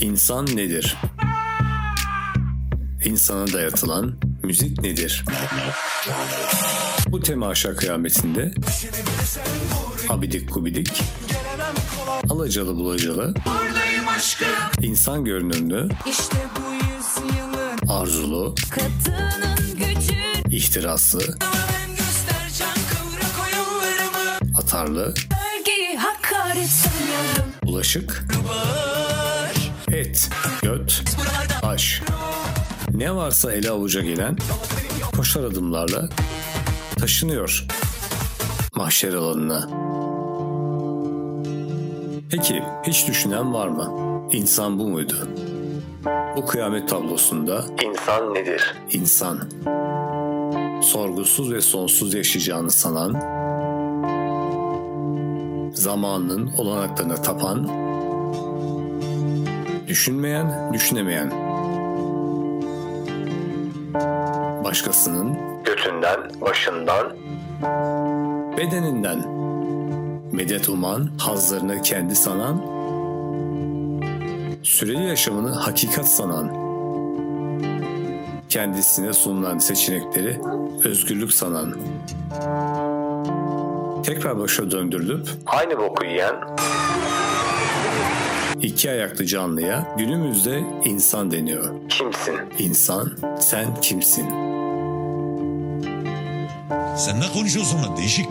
İnsan nedir? İnsana dayatılan müzik nedir? Bu temaşa kıyametinde abidik gubidik, alacalı bulacalı, insan görünümlü, İşte arzulu, ihtiraslı, atarlı, bulaşık, et, göt, aş. Ne varsa ele avuca gelen koşar adımlarla taşınıyor mahşer alanına. Peki hiç düşünen var mı? İnsan bu muydu? Bu kıyamet tablosunda insan nedir? İnsan. Sorgusuz ve sonsuz yaşayacağını sanan, zamanının olanaklarına tapan, düşünmeyen, düşünemeyen, başkasının götünden, başından, bedeninden. Medet uman, hazlarını kendi sanan, süreli yaşamını hakikat sanan, kendisine sunulan seçenekleri özgürlük sanan, tekrar başa döndürülüp aynı boku yiyen iki ayaklı canlıya günümüzde insan deniyor. Kimsin? İnsan, sen kimsin? Sen ne konuşuyorsun lan değişik?